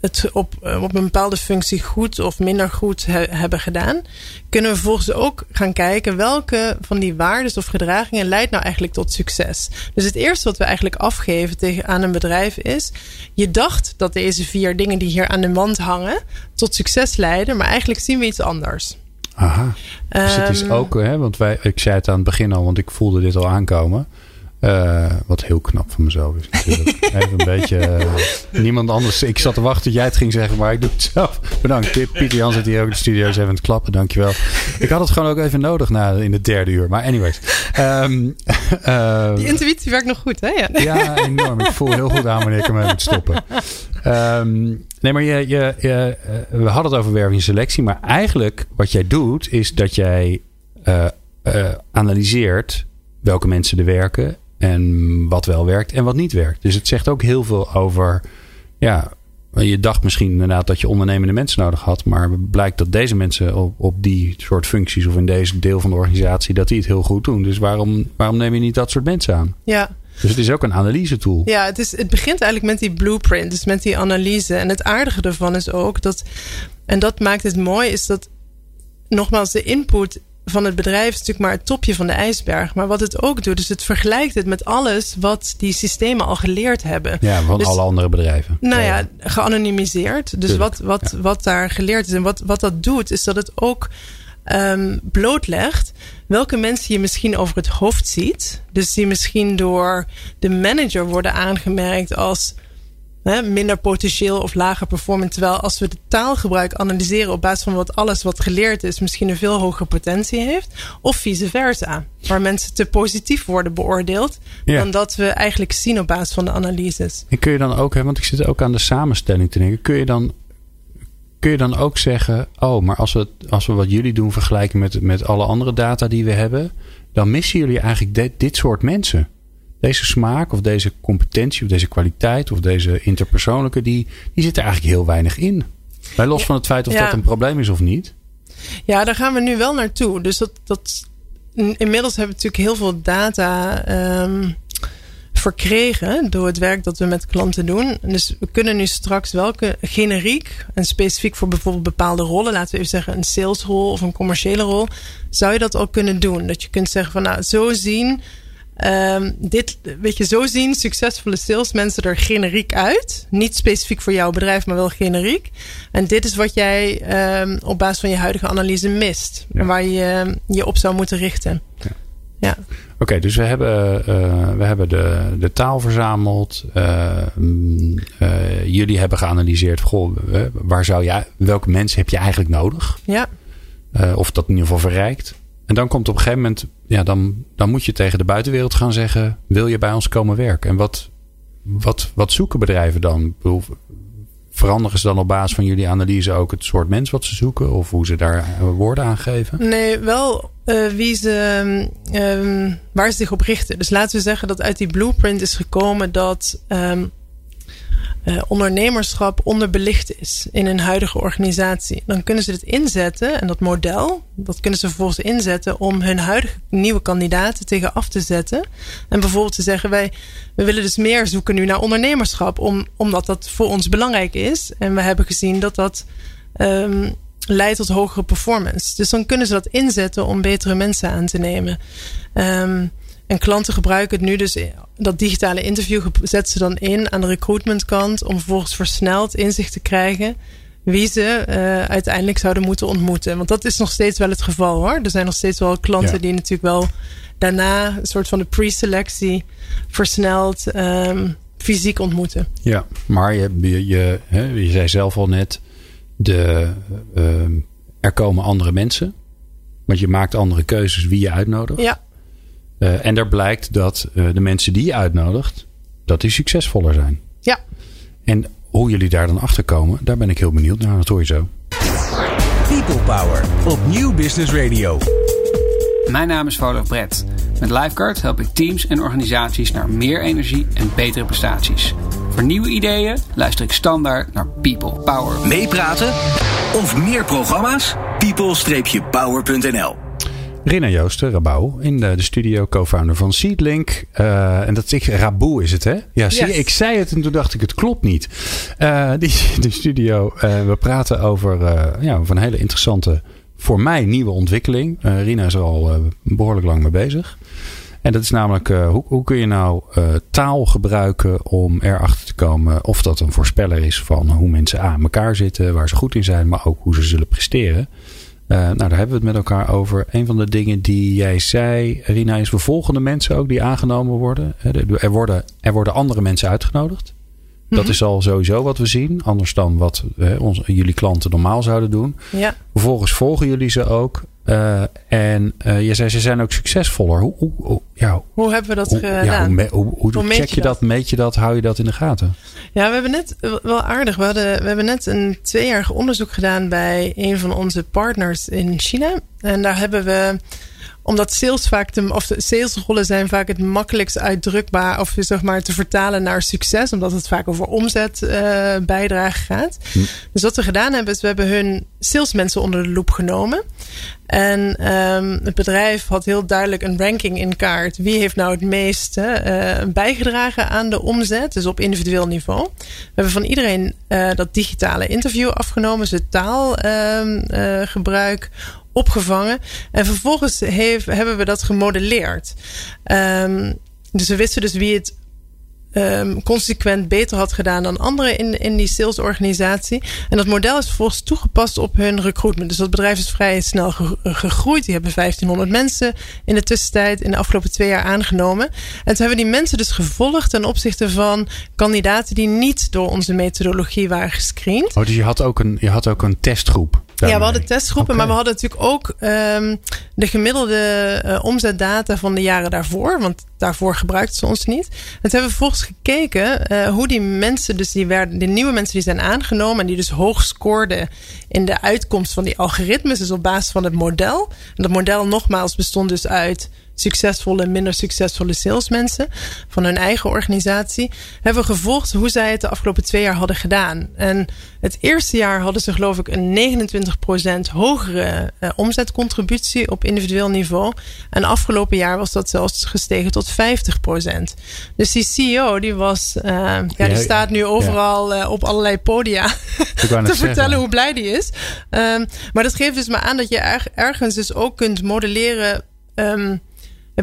het op, eh, op een bepaalde functie goed of minder goed hebben gedaan, kunnen we vervolgens ook gaan kijken welke van die waarden of gedragingen leidt nou eigenlijk tot succes. Dus het eerste wat we eigenlijk afgeven tegen aan een bedrijf is: je dacht dat deze vier dingen die hier aan de wand hangen tot succes leiden, maar eigenlijk zien we iets anders. Aha. Dus het is ehm, ook, hè, want wij, ik zei het aan het begin al, want ik voelde dit al aankomen. Uh, wat heel knap van mezelf is natuurlijk. Even een beetje... Uh, niemand anders... Ik zat te wachten tot jij het ging zeggen, maar ik doe het zelf. Bedankt. Pieter Jan zit hier ook in de studio. Is even aan het klappen. Dankjewel. Ik had het gewoon ook even nodig na, in het derde uur. Maar anyways. Um, uh, Die intuïtie werkt nog goed, hè? Ja, ja, enorm. Ik voel heel goed aan wanneer ik ermee moet stoppen. Um, nee, maar je, je, je, we hadden het over werving en selectie. Maar eigenlijk wat jij doet, is dat jij analyseert welke mensen er werken en wat wel werkt en wat niet werkt. Dus het zegt ook heel veel over. Ja, je dacht misschien inderdaad dat je ondernemende mensen nodig had. Maar blijkt dat deze mensen op, op die soort functies of in deze deel van de organisatie. dat die het heel goed doen. Dus waarom, waarom neem je niet dat soort mensen aan? Ja. Dus het is ook een analyse tool. Ja, het, is, het begint eigenlijk met die blueprint, dus met die analyse. En het aardige ervan is ook dat, en dat maakt het mooi, is dat nogmaals de input van het bedrijf is natuurlijk maar het topje van de ijsberg. Maar wat het ook doet, is het vergelijkt het met alles wat die systemen al geleerd hebben. Ja, van dus, alle andere bedrijven. Nou ja, geanonimiseerd. Dus wat, wat, wat daar geleerd is en wat, wat dat doet, is dat het ook um, blootlegt welke mensen je misschien over het hoofd ziet. Dus die misschien door de manager worden aangemerkt als hè, minder potentieel of lager performant. Terwijl als we de taalgebruik analyseren op basis van wat alles wat geleerd is, misschien een veel hogere potentie heeft. Of vice versa. Waar mensen te positief worden beoordeeld. Dan dat we eigenlijk zien op basis van de analyses. En kun je dan ook, hè, want ik zit ook aan de samenstelling te denken. Kun je dan kun je dan ook zeggen: Oh, maar als we, als we wat jullie doen vergelijken met, met alle andere data die we hebben, dan missen jullie eigenlijk dit, dit soort mensen deze smaak of deze competentie of deze kwaliteit of deze interpersoonlijke, die, die zit er eigenlijk heel weinig in. Bij los van het feit of dat een probleem is of niet. Ja, daar gaan we nu wel naartoe. Dus dat, dat, inmiddels hebben we natuurlijk heel veel data um, verkregen door het werk dat we met klanten doen. Dus we kunnen nu straks welke generiek en specifiek voor bijvoorbeeld bepaalde rollen, laten we even zeggen een salesrol of een commerciële rol, zou je dat al kunnen doen. Dat je kunt zeggen van nou, zo zien Um, dit, weet je, zo zien succesvolle salesmensen er generiek uit. Niet specifiek voor jouw bedrijf, maar wel generiek. En dit is wat jij um, op basis van je huidige analyse mist. En waar je ehm, je op zou moeten richten. Ja. ja. Oké, dus we hebben, uh, we hebben de, de taal verzameld. Uh, uh, jullie hebben geanalyseerd. Goh, waar zou jij, welke mensen heb je eigenlijk nodig? Ja. of dat in ieder geval verrijkt. En dan komt op een gegeven moment, ja, dan, dan moet je tegen de buitenwereld gaan zeggen: wil je bij ons komen werken? En wat, wat, wat zoeken bedrijven dan? Veranderen ze dan op basis van jullie analyse ook het soort mens wat ze zoeken? Of hoe ze daar eh, woorden aan geven? Nee, wel uh, wie ze, um, waar ze zich op richten. Dus laten we zeggen dat uit die blueprint is gekomen dat um, uh, ondernemerschap onderbelicht is in een huidige organisatie. Dan kunnen ze het inzetten en dat model, dat kunnen ze vervolgens inzetten om hun huidige nieuwe kandidaten tegen af te zetten. En bijvoorbeeld te zeggen: wij we willen dus meer zoeken nu naar ondernemerschap, om, omdat dat voor ons belangrijk is. En we hebben gezien dat dat. Um, leidt tot hogere performance. Dus dan kunnen ze dat inzetten om betere mensen aan te nemen. Um, en klanten gebruiken het nu dus, dat digitale interview zetten ze dan in aan de recruitmentkant om vervolgens versneld inzicht te krijgen wie ze uh, uiteindelijk zouden moeten ontmoeten. Want dat is nog steeds wel het geval hoor. Er zijn nog steeds wel klanten die natuurlijk wel daarna een soort van de pre-selectie versneld um, fysiek ontmoeten. Ja, maar je, je, je, hè, je zei zelf al net, de, uh, er komen andere mensen. Want je maakt andere keuzes wie je uitnodigt. Ja. Uh, en er blijkt dat uh, de mensen die je uitnodigt, dat die succesvoller zijn. Ja. En hoe jullie daar dan achter komen, daar ben ik heel benieuwd naar. Dat hoor je zo. People Power op Nieuw Business Radio. Mijn naam is Volof Brett. Met Lifeguard help ik teams en organisaties naar meer energie en betere prestaties. Voor nieuwe ideeën luister ik standaard naar People Power. Meepraten of meer programma's? people-power.nl Rina Joosten, Rabouw, in de, de studio, co-founder van Seedlink. Uh, en dat is Raboe is het, hè? Ja, zie, ik zei het en toen dacht ik, het klopt niet. Uh, die, de studio, uh, we praten over, ja, over een hele interessante, voor mij nieuwe ontwikkeling. Rina is er al behoorlijk lang mee bezig. En dat is namelijk, hoe, hoe kun je nou taal gebruiken om erachter te komen of dat een voorspeller is van hoe mensen aan elkaar zitten, waar ze goed in zijn, maar ook hoe ze zullen presteren. Uh, nou, daar hebben we het met elkaar over. Een van de dingen die jij zei, Rina, is we volgen de mensen ook die aangenomen worden. Er worden, er worden andere mensen uitgenodigd. Dat mm -hmm. is al sowieso wat we zien. Anders dan wat hè, onze, jullie klanten normaal zouden doen. Ja. Vervolgens volgen jullie ze ook. Uh, en uh, je zei ze zijn ook succesvoller. Hoe, hoe, hoe, ja, hoe hebben we dat gedaan? Ja, hoe, hoe, check je dat? dat? Meet je dat? Hou je dat in de gaten? Ja, we hebben net wel aardig. We, hadden, we hebben net een tweejarig onderzoek gedaan bij een van onze partners in China. En daar hebben we omdat sales vaak de, of de salesrollen zijn vaak het makkelijkst uitdrukbaar of zeg maar te vertalen naar succes, omdat het vaak over omzet uh, bijdrage gaat. Hm. Dus wat we gedaan hebben, is we hebben hun salesmensen onder de loep genomen. En um, het bedrijf had heel duidelijk een ranking in kaart. Wie heeft nou het meeste uh, bijgedragen aan de omzet? Dus op individueel niveau. We hebben van iedereen uh, dat digitale interview afgenomen. Zijn taalgebruik. Um, opgevangen. En vervolgens hebben we dat gemodelleerd. Um, dus we wisten dus wie het um, consequent beter had gedaan dan anderen in, in die salesorganisatie. En dat model is vervolgens toegepast op hun recruitment. Dus dat bedrijf is vrij snel gegroeid. Die hebben 1500 mensen in de tussentijd in de afgelopen twee jaar aangenomen. En toen hebben die mensen dus gevolgd ten opzichte van kandidaten die niet door onze methodologie waren gescreend. Oh, dus je had ook een, je had ook een testgroep. Ja, we hadden testgroepen, okay. maar we hadden natuurlijk ook um, de gemiddelde uh, omzetdata van de jaren daarvoor. Want daarvoor gebruikten ze ons niet. En toen hebben we vervolgens gekeken uh, hoe die mensen, dus die werden, de nieuwe mensen die zijn aangenomen en die dus hoog scoorden in de uitkomst van die algoritmes, dus op basis van het model. En dat model nogmaals bestond dus uit succesvolle en minder succesvolle salesmensen van hun eigen organisatie, hebben gevolgd hoe zij het de afgelopen twee jaar hadden gedaan. En het eerste jaar hadden ze geloof ik een 29% hogere uh, omzetcontributie op individueel niveau. En afgelopen jaar was dat zelfs gestegen tot 50%. Dus die CEO die was, uh, ja, die ja, staat nu overal ja. uh, op allerlei podia te vertellen zeggen. hoe blij die is. Um, maar dat geeft dus maar aan dat je erg, ergens dus ook kunt modelleren um,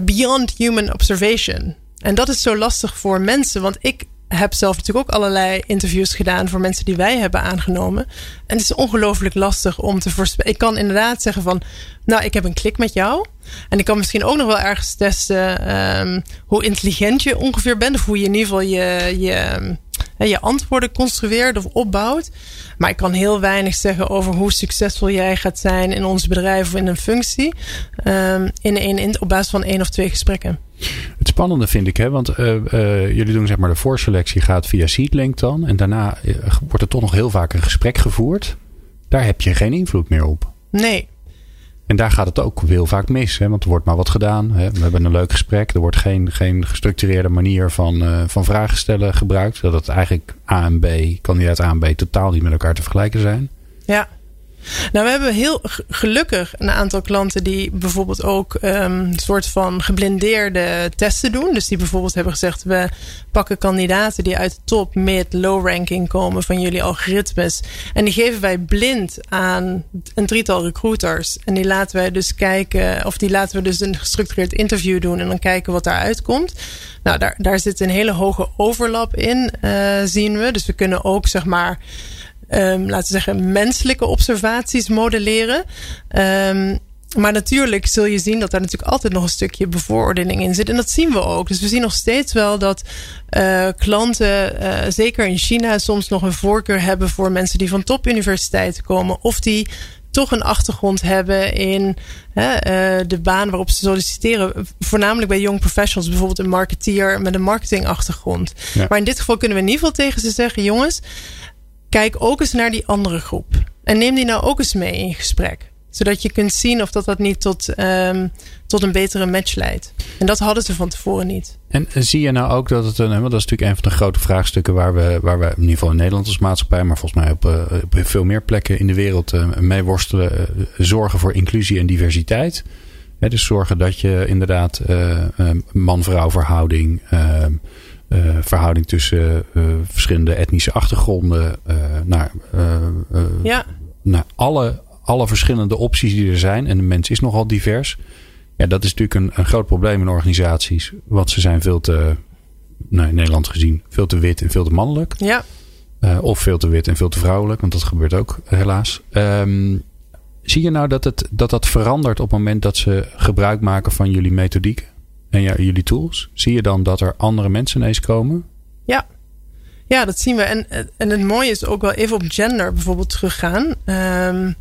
beyond human observation. En dat is zo lastig voor mensen, want ik heb zelf natuurlijk ook allerlei interviews gedaan voor mensen die wij hebben aangenomen. En het is ongelooflijk lastig om te voorspellen. Ik kan inderdaad zeggen van, nou, ik heb een klik met jou. En ik kan misschien ook nog wel ergens testen um, hoe intelligent je ongeveer bent. Of hoe je in ieder geval je, je je antwoorden construeert of opbouwt. Maar ik kan heel weinig zeggen over hoe succesvol jij gaat zijn in ons bedrijf of in een functie. Um, in, in, in, op basis van één of twee gesprekken. Het spannende vind ik, hè, want uh, uh, jullie doen zeg maar de voorselectie gaat via Seedlink dan. En daarna uh, wordt er toch nog heel vaak een gesprek gevoerd. Daar heb je geen invloed meer op. Nee. En daar gaat het ook heel vaak mis. Hè? Want er wordt maar wat gedaan. Hè? We hebben een leuk gesprek. Er wordt geen, geen gestructureerde manier van, uh, van vragen stellen gebruikt. Dat het eigenlijk A en B, kandidaat A en B, totaal niet met elkaar te vergelijken zijn. Ja. Nou, we hebben heel gelukkig een aantal klanten die bijvoorbeeld ook um, een soort van geblindeerde testen doen. Dus die bijvoorbeeld hebben gezegd: we pakken kandidaten die uit de top, mid, low ranking komen van jullie algoritmes. En die geven wij blind aan een drietal recruiters. En die laten wij dus kijken, of die laten we dus een gestructureerd interview doen en dan kijken wat daaruit komt. Nou, daar, daar zit een hele hoge overlap in, uh, zien we. Dus we kunnen ook zeg maar um, laten we zeggen, menselijke observaties modelleren. Um, maar natuurlijk zul je zien dat daar natuurlijk altijd nog een stukje bevooroordeling in zit. En dat zien we ook. Dus we zien nog steeds wel dat uh, klanten, uh, zeker in China, soms nog een voorkeur hebben voor mensen die van topuniversiteiten komen. Of die toch een achtergrond hebben in hè, uh, de baan waarop ze solliciteren. Voornamelijk bij young professionals, bijvoorbeeld een marketeer met een marketingachtergrond. Ja. Maar in dit geval kunnen we in ieder geval tegen ze zeggen: jongens, kijk ook eens naar die andere groep. En neem die nou ook eens mee in gesprek. Zodat je kunt zien of dat, dat niet tot, um, tot een betere match leidt. En dat hadden ze van tevoren niet. En zie je nou ook dat het een. Want dat is natuurlijk een van de grote vraagstukken waar we, waar we in ieder geval in Nederland als maatschappij, maar volgens mij op, uh, op veel meer plekken in de wereld uh, mee worstelen. Zorgen voor inclusie en diversiteit. dus zorgen dat je inderdaad man-vrouw verhouding. Ehm, uh, verhouding tussen uh, verschillende etnische achtergronden. Uh, naar, ja. naar alle, alle verschillende opties die er zijn. En de mens is nogal divers. Ja, dat is natuurlijk een, een groot probleem in organisaties. Want ze zijn veel te, nou, in Nederland gezien, veel te wit en veel te mannelijk. Ja. of veel te wit en veel te vrouwelijk, want dat gebeurt ook helaas. Um, zie je nou dat, het, dat dat verandert op het moment dat ze gebruik maken van jullie methodiek? En ja, jullie tools, zie je dan dat er andere mensen ineens komen? Ja. Ja, dat zien we. En, en het mooie is ook wel even op gender bijvoorbeeld teruggaan. Um,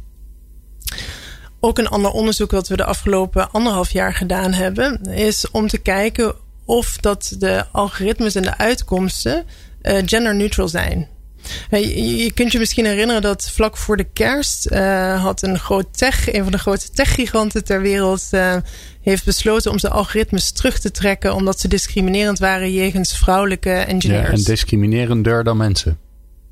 ook een ander onderzoek dat we de afgelopen anderhalf jaar gedaan hebben, is om te kijken of dat de algoritmes en de uitkomsten uh, zijn. Je kunt je misschien herinneren dat vlak voor de kerst uh, had een groot tech, een van de grote techgiganten ter wereld, uh, heeft besloten om zijn algoritmes terug te trekken omdat ze discriminerend waren jegens vrouwelijke engineers. Ja, en discriminerender dan mensen.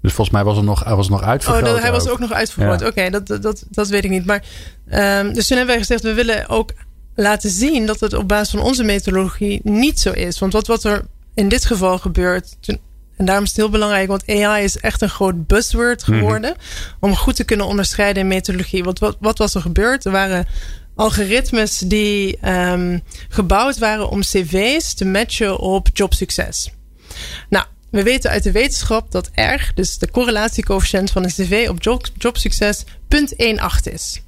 Dus volgens mij was er nog, hij was nog uitvergroot. Oh, dat, hij was ook nog uitvergroot. Ja. Oké, okay, dat, dat, dat weet ik niet. Maar, um, dus toen hebben wij gezegd, we willen ook laten zien dat het op basis van onze methodologie niet zo is. Want wat, wat er in dit geval gebeurt, en daarom is het heel belangrijk, want AI is echt een groot buzzword mhm. geworden. Mm -hmm. Om goed te kunnen onderscheiden in methodologie. Want wat, wat was er gebeurd? Er waren algoritmes die um, gebouwd waren om cv's te matchen op jobsucces. Nou, we weten uit de wetenschap dat R, dus de correlatiecoëfficiënt van een cv op job, jobsucces, 0,18 is.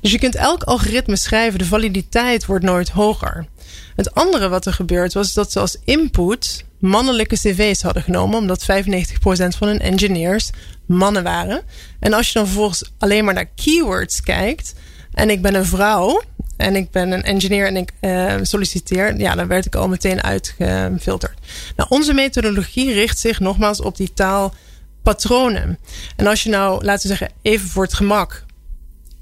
Dus je kunt elk algoritme schrijven, de validiteit wordt nooit hoger. Het andere wat er gebeurd was, dat ze als input mannelijke cv's hadden genomen, omdat 95% van hun engineers mannen waren. En als je dan vervolgens alleen maar naar keywords kijkt, en ik ben een vrouw en ik ben een engineer en ik uh, solliciteer, ja, dan werd ik al meteen uitgefilterd. Nou, onze methodologie richt zich nogmaals op die taalpatronen. En als je nou, laten we zeggen, even voor het gemak,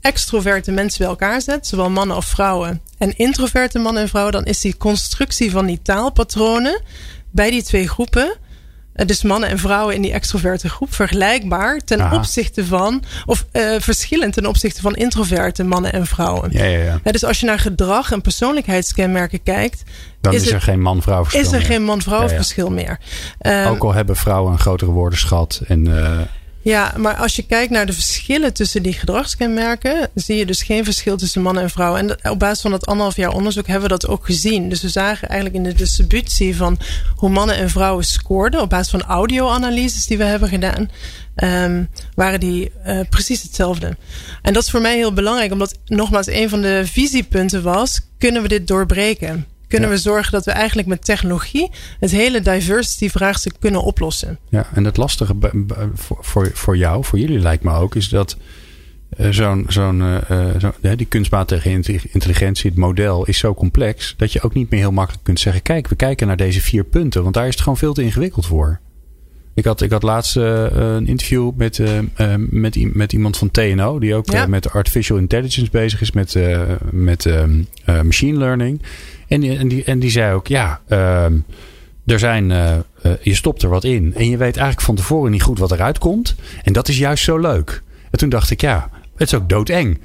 extroverte mensen bij elkaar zet, zowel mannen of vrouwen, en introverte mannen en vrouwen, dan is die constructie van die taalpatronen bij die twee groepen eh, dus mannen en vrouwen in die extroverte groep vergelijkbaar ten Aha. opzichte van, of uh, verschillend ten opzichte van introverte mannen en vrouwen. Ja, ja, ja. ja dus als je naar gedrag en persoonlijkheidskenmerken kijkt, dan is, is er het, geen man-vrouw verschil. Is er meer. geen man-vrouw verschil meer. Um, Ook al hebben vrouwen een grotere woordenschat en. Uh, ja, maar als je kijkt naar de verschillen tussen die gedragskenmerken, zie je dus geen verschil tussen mannen en vrouwen. En op basis van dat anderhalf jaar onderzoek hebben we dat ook gezien. Dus we zagen eigenlijk in de distributie van hoe mannen en vrouwen scoorden op basis van audio-analyses die we hebben gedaan, um, waren die uh, precies hetzelfde. En dat is voor mij heel belangrijk, omdat nogmaals een van de visiepunten was: kunnen we dit doorbreken? Kunnen we zorgen dat we eigenlijk met technologie het hele diversity vraagstuk kunnen oplossen. Ja, en het lastige voor, voor, voor jou, voor jullie lijkt me ook, is dat uh, zo'n, zo'n, uh, zo, die kunstmatige intelligentie, het model, is zo complex dat je ook niet meer heel makkelijk kunt zeggen: kijk, we kijken naar deze vier punten, want daar is het gewoon veel te ingewikkeld voor. Ik had, ik had laatst uh, een interview met, met, met iemand van TNO, die ook ja. met artificial intelligence bezig is, met, met ehm, machine learning. En die, en, die, en die zei ook: ja, ehm, er zijn, je stopt er wat in en je weet eigenlijk van tevoren niet goed wat eruit komt. En dat is juist zo leuk. En toen dacht ik: ja, het is ook doodeng.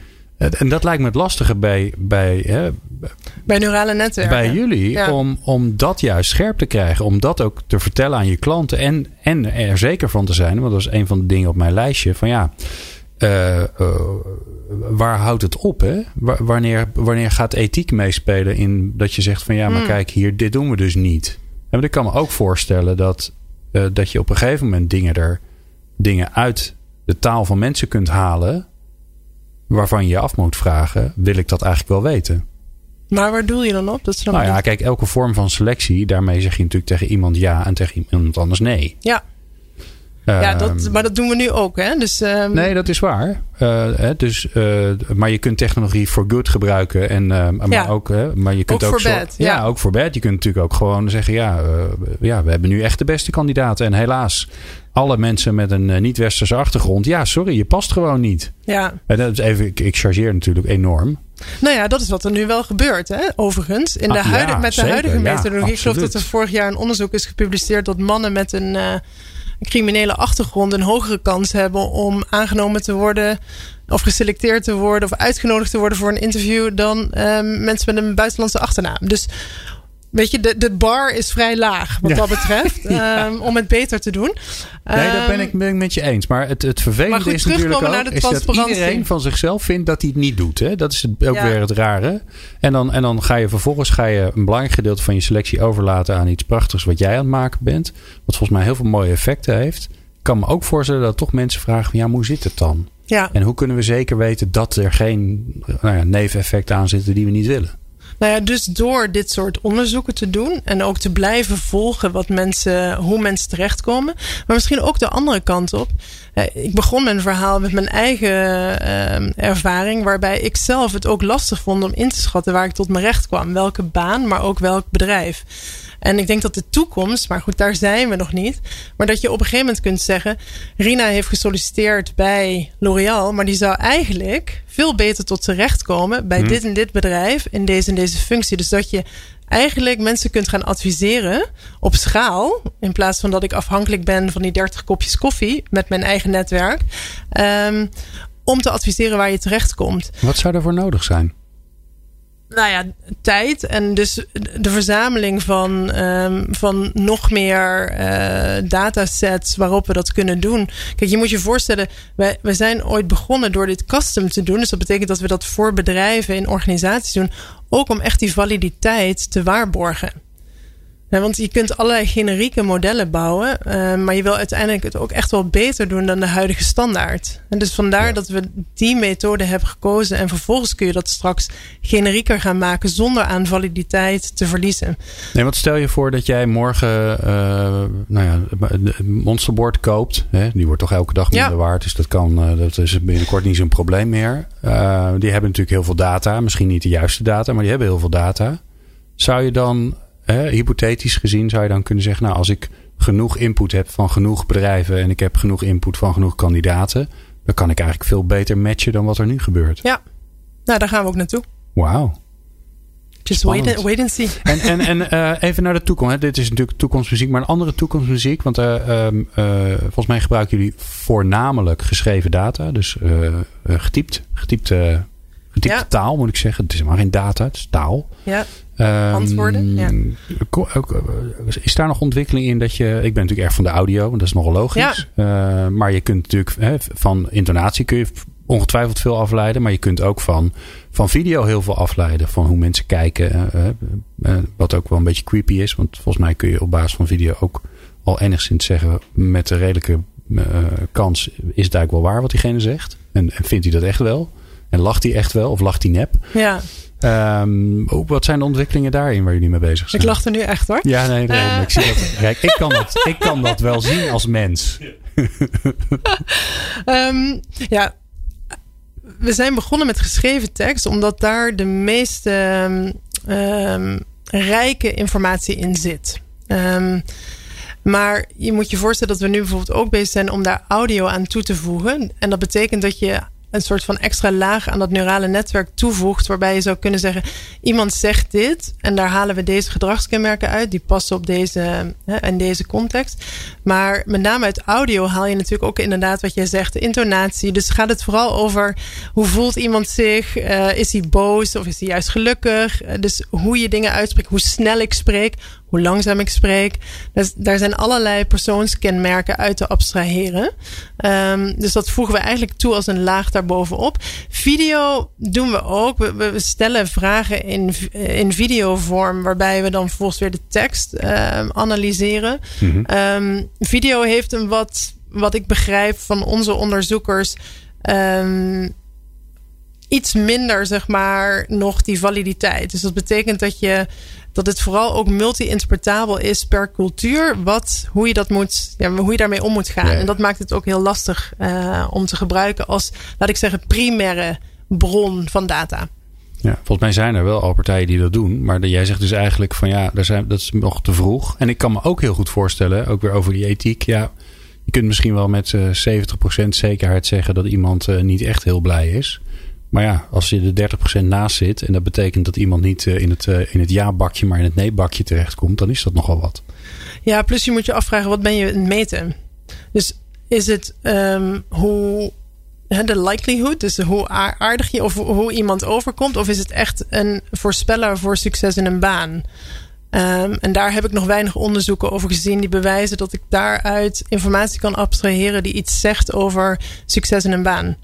En dat lijkt me het lastige bij, bij, hè, bij neurale netwerken. Bij jullie, om, om dat juist scherp te krijgen. Om dat ook te vertellen aan je klanten. En, en er zeker van te zijn, want dat is een van de dingen op mijn lijstje. Van ja, uh, uh, waar houdt het op? Hè? Wanneer, wanneer gaat ethiek meespelen in dat je zegt van ja, maar hmm. kijk hier, dit doen we dus niet. En ik kan me ook voorstellen dat, uh, dat je op een gegeven moment dingen er dingen uit de taal van mensen kunt halen waarvan je je af moet vragen: wil ik dat eigenlijk wel weten? Maar waar doel je dan op? Dat nou ja, kijk, elke vorm van selectie, daarmee zeg je natuurlijk tegen iemand ja en tegen iemand anders nee. Ja. Ja, dat, ehm, maar dat doen we nu ook, hè? Dus, um... Nee, dat is waar. Uh, hè, dus, uh, maar je kunt technologie voor good gebruiken. En, uh, maar, ja. ook, maar je kunt ook, ook voor bad. Ja. ja. ook voor bad. Je kunt natuurlijk ook gewoon zeggen: ja, ja, we hebben nu echt de beste kandidaten. En helaas, alle mensen met een eh, niet-westerse achtergrond. Ja, sorry, je past gewoon niet. Ja. En dat is even, ik, ik chargeer natuurlijk enorm. Nou ja, dat is wat er nu wel gebeurt, hè? overigens. In de ah, huidige, met de huidige methodologie. ik geloof dat er vorig jaar een onderzoek is gepubliceerd dat mannen met een criminele achtergrond een hogere kans hebben om aangenomen te worden. Of geselecteerd te worden of uitgenodigd te worden voor een interview dan uh, mensen met een buitenlandse achternaam. Dus Weet je, de, de bar is vrij laag wat dat betreft. um, om het beter te doen. Nee, dat ben ik, ben ik met je eens. Maar het, het vervelende is natuurlijk ook is dat iedereen van zichzelf vindt dat hij het niet doet. Hè? Dat is het, ook weer het rare. En dan, en dan ga je vervolgens ga je een belangrijk gedeelte van je selectie overlaten aan iets prachtigs wat jij aan het maken bent. Wat volgens mij heel veel mooie effecten heeft. Ik kan me ook voorstellen dat toch mensen vragen: ja, hoe zit het dan? Ja. En hoe kunnen we zeker weten dat er geen nou ja, neveneffecten aan zitten die we niet willen? Nou ja, dus door dit soort onderzoeken te doen en ook te blijven volgen wat mensen, hoe mensen terechtkomen. Maar misschien ook de andere kant op. Eh, ik begon mijn verhaal met mijn eigen uh, ervaring, waarbij ik zelf het ook lastig vond om in te schatten waar ik tot mijn recht kwam. Welke baan, maar ook welk bedrijf. En ik denk dat de toekomst, maar goed, daar zijn we nog niet. Maar dat je op een gegeven moment kunt zeggen: Rina heeft gesolliciteerd bij L'Oréal, maar die zou eigenlijk veel beter tot zijn recht komen bij hmm. dit en dit bedrijf in deze en deze functie. Dus dat je eigenlijk mensen kunt gaan adviseren op schaal. In plaats van dat ik afhankelijk ben van die 30 kopjes koffie met mijn eigen netwerk. Um, om te adviseren waar je terecht komt. Wat zou daarvoor nodig zijn? Nou ja, tijd en dus de verzameling van, um, van nog meer uh, datasets waarop we dat kunnen doen. Kijk, je moet je voorstellen, wij, wij zijn ooit begonnen door dit custom te doen. Dus dat betekent dat we dat voor bedrijven in organisaties doen. Ook om echt die validiteit te waarborgen. Ja, want je kunt allerlei generieke modellen bouwen, uh, maar je wil uiteindelijk het ook echt wel beter doen dan de huidige standaard. En dus vandaar dat we die methode hebben gekozen. En vervolgens kun je dat straks generieker gaan maken zonder aan validiteit te verliezen. Nee, wat stel je voor dat jij morgen uh, nou ja, een monsterbord koopt. Hè? Die wordt toch elke dag minder waard. Dus dat, kan, dat is binnenkort niet zo'n probleem meer. die hebben natuurlijk heel veel data. Misschien niet de juiste data, maar die hebben heel veel data. Zou je dan hypothetisch gezien zou je dan kunnen zeggen, nou als ik genoeg input heb van genoeg bedrijven en ik heb genoeg input van genoeg kandidaten, dan kan ik eigenlijk veel beter matchen dan wat er nu gebeurt. Ja, nou daar gaan we ook naartoe. Wauw. Just wait and, wait and, see. En, en, en uh, even naar de toekomst. Hè. Dit is natuurlijk toekomstmuziek, maar een andere toekomstmuziek. Want uh, uh, volgens mij gebruiken jullie voornamelijk geschreven data. Dus getypt, getypte, getypte taal moet ik zeggen. Het is maar geen data, het is taal. Ja. Ehm, antwoorden. Ja. Is daar nog ontwikkeling in dat je. Ik ben natuurlijk erg van de audio, want dat is nogal logisch. Ja. Uh, maar je kunt natuurlijk hè, van intonatie kun je ongetwijfeld veel afleiden. Maar je kunt ook van, van video heel veel afleiden. Van hoe mensen kijken. Uh, uh, wat ook wel een beetje creepy is. Want volgens mij kun je op basis van video ook al enigszins zeggen. Met een redelijke kans is het eigenlijk wel waar wat diegene zegt. En, en vindt hij dat echt wel? En lacht hij echt wel of lacht hij nep? Ja. Um, wat zijn de ontwikkelingen daarin waar jullie mee bezig zijn? Ik lach er nu echt hoor. Ja, nee, nee. Uh. Ik, zie dat, kijk, ik, kan dat, ik kan dat wel zien als mens. um, ja, we zijn begonnen met geschreven tekst, omdat daar de meeste um, rijke informatie in zit. Um, maar je moet je voorstellen dat we nu bijvoorbeeld ook bezig zijn om daar audio aan toe te voegen. En dat betekent dat je een soort van extra laag aan dat neurale netwerk toevoegt. Waarbij je zou kunnen zeggen: iemand zegt dit en daar halen we deze gedragskenmerken uit. Die passen op deze en deze context. Maar met name uit audio haal je natuurlijk ook inderdaad wat jij zegt: de intonatie. Dus gaat het vooral over hoe voelt iemand zich? Uh, is hij boos of is hij juist gelukkig? Uh, dus hoe je dingen uitspreekt, hoe snel ik spreek, hoe langzaam ik spreek. Dus daar zijn allerlei persoonskenmerken uit te abstraheren. Um, dus dat voegen we eigenlijk toe als een laag daarbovenop. Video doen we ook. We, we stellen vragen in, in videovorm, waarbij we dan vervolgens weer de tekst um, analyseren. Mm -hmm. um, video heeft een wat, wat ik begrijp van onze onderzoekers. Iets minder, zeg maar, nog die validiteit. Dus dat betekent dat je dat het vooral ook multi-interpretabel is per cultuur. Wat, hoe, je dat moet, ja, hoe je daarmee om moet gaan. En dat maakt het ook heel lastig uh, om te gebruiken als, laat ik zeggen, primaire bron van data. Ja, volgens mij zijn er wel al partijen die dat doen. Maar jij zegt dus eigenlijk van ja, daar zijn, dat is nog te vroeg. En ik kan me ook heel goed voorstellen, ook weer over die ethiek. Ja, je kunt misschien wel met uh, 70% zekerheid zeggen dat iemand uh, niet echt heel blij is. Maar ja, als je er 30% naast zit en dat betekent dat iemand niet in het, in het ja-bakje, maar in het nee-bakje terechtkomt, dan is dat nogal wat. Ja, plus je moet je afvragen, wat ben je het meten? Dus is het um, hoe de likelihood, dus hoe aardig je of hoe iemand overkomt, of is het echt een voorspeller voor succes in een baan? Um, en daar heb ik nog weinig onderzoeken over gezien die bewijzen dat ik daaruit informatie kan abstraheren die iets zegt over succes in een baan.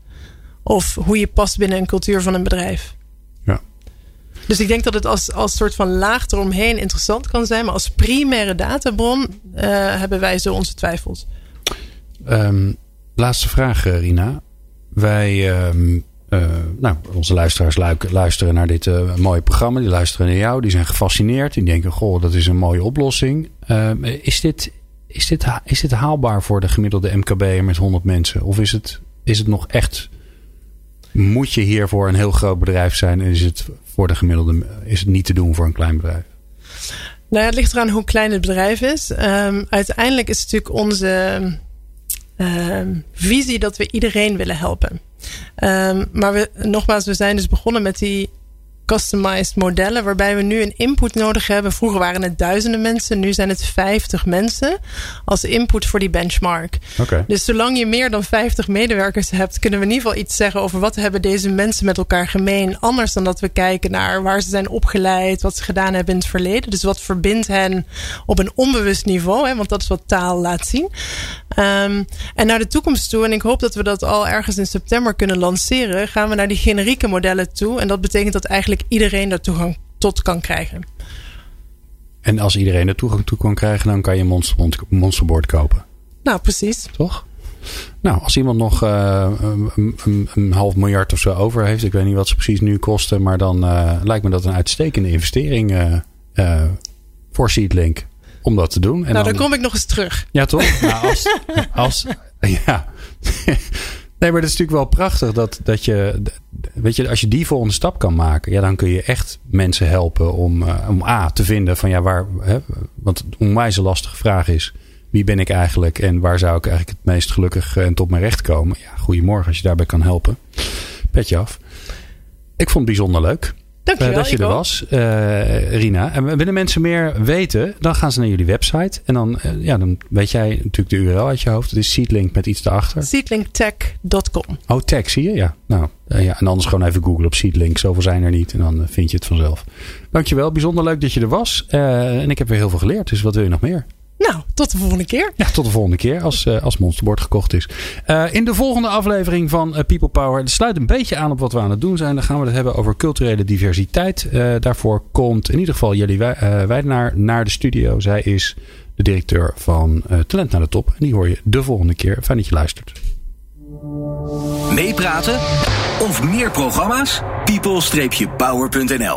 Of hoe je past binnen een cultuur van een bedrijf. Ja. Dus ik denk dat het als, als soort van laag eromheen interessant kan zijn. Maar als primaire databron uh, hebben wij zo onze twijfels. Um, laatste vraag, eh, Rina. Wij, um, uh, nou, onze luisteraars luisteren naar dit uh, mooie programma. Die luisteren naar jou. Die zijn gefascineerd. Die denken, goh, dat is een mooie oplossing. Uh, is, dit, is, dit, is dit haalbaar voor de gemiddelde MKB'er met 100 mensen? Of is het, is het nog echt moet je hier voor een heel groot bedrijf zijn en is het voor de gemiddelde is het niet te doen voor een klein bedrijf? Nou ja, het ligt eraan hoe klein het bedrijf is. Um, uiteindelijk is het natuurlijk onze um, visie dat we iedereen willen helpen. Um, maar we, nogmaals, we zijn dus begonnen met die customized modellen, waarbij we nu een input nodig hebben. Vroeger waren het duizenden mensen, nu zijn het 50 mensen als input voor die benchmark. Okay. Dus zolang je meer dan 50 medewerkers hebt, kunnen we in ieder geval iets zeggen over wat hebben deze mensen met elkaar gemeen. Anders dan dat we kijken naar waar ze zijn opgeleid, wat ze gedaan hebben in het verleden. Dus wat verbindt hen op een onbewust niveau, hè, want dat is wat taal laat zien. Um, en naar de toekomst toe, en ik hoop dat we dat al ergens in september kunnen lanceren, gaan we naar die generieke modellen toe. En dat betekent dat eigenlijk iedereen daar toegang tot kan krijgen. En als iedereen er toegang toe kan krijgen, dan kan je een monsterboard kopen. Nou, precies. Toch? Nou, als iemand nog uh, een, een, een, half miljard of zo over heeft, ik weet niet wat ze precies nu kosten, maar dan uh, lijkt me dat een uitstekende investering uh, voor Seedlink om dat te doen. En nou, dan, dan, kom ik nog eens terug. Ja, toch? nou, als, als, ja. Nee, maar dat is natuurlijk wel prachtig dat, dat je, weet je, als je die volgende stap kan maken, ja, dan kun je echt mensen helpen om, uh, om A te vinden van ja, waar, hè, want een onwijs lastige vraag is, wie ben ik eigenlijk en waar zou ik eigenlijk het meest gelukkig en tot mijn recht komen? Ja, goedemorgen als je daarbij kan helpen. Petje af. Ik vond het bijzonder leuk. Dankjewel, uh, dat je er was, uh, Rina. En willen mensen meer weten, dan gaan ze naar jullie website. En dan, uh, ja, dan weet jij natuurlijk de URL uit je hoofd. Het is Seedlink met iets erachter. Seedlinktech.com. Oh, tech zie je? Ja. Nou, ja. En anders gewoon even googlen op Seedlink. Zoveel zijn er niet. En dan vind je het vanzelf. Dankjewel. Bijzonder leuk dat je er was. en ik heb weer heel veel geleerd. Dus wat wil je nog meer? Nou, tot de volgende keer. Ja, tot de volgende keer als, uh, als Monsterboard gekocht is. Uh, in de volgende aflevering van uh, People Power. Dat sluit een beetje aan op wat we aan het doen zijn. Dan gaan we het hebben over culturele diversiteit. daarvoor komt in ieder geval Jelly Weidenaar naar de studio. Zij is de directeur van Talent naar de Top. En die hoor je de volgende keer. Fijn dat je luistert. Meepraten of meer programma's? people-power.nl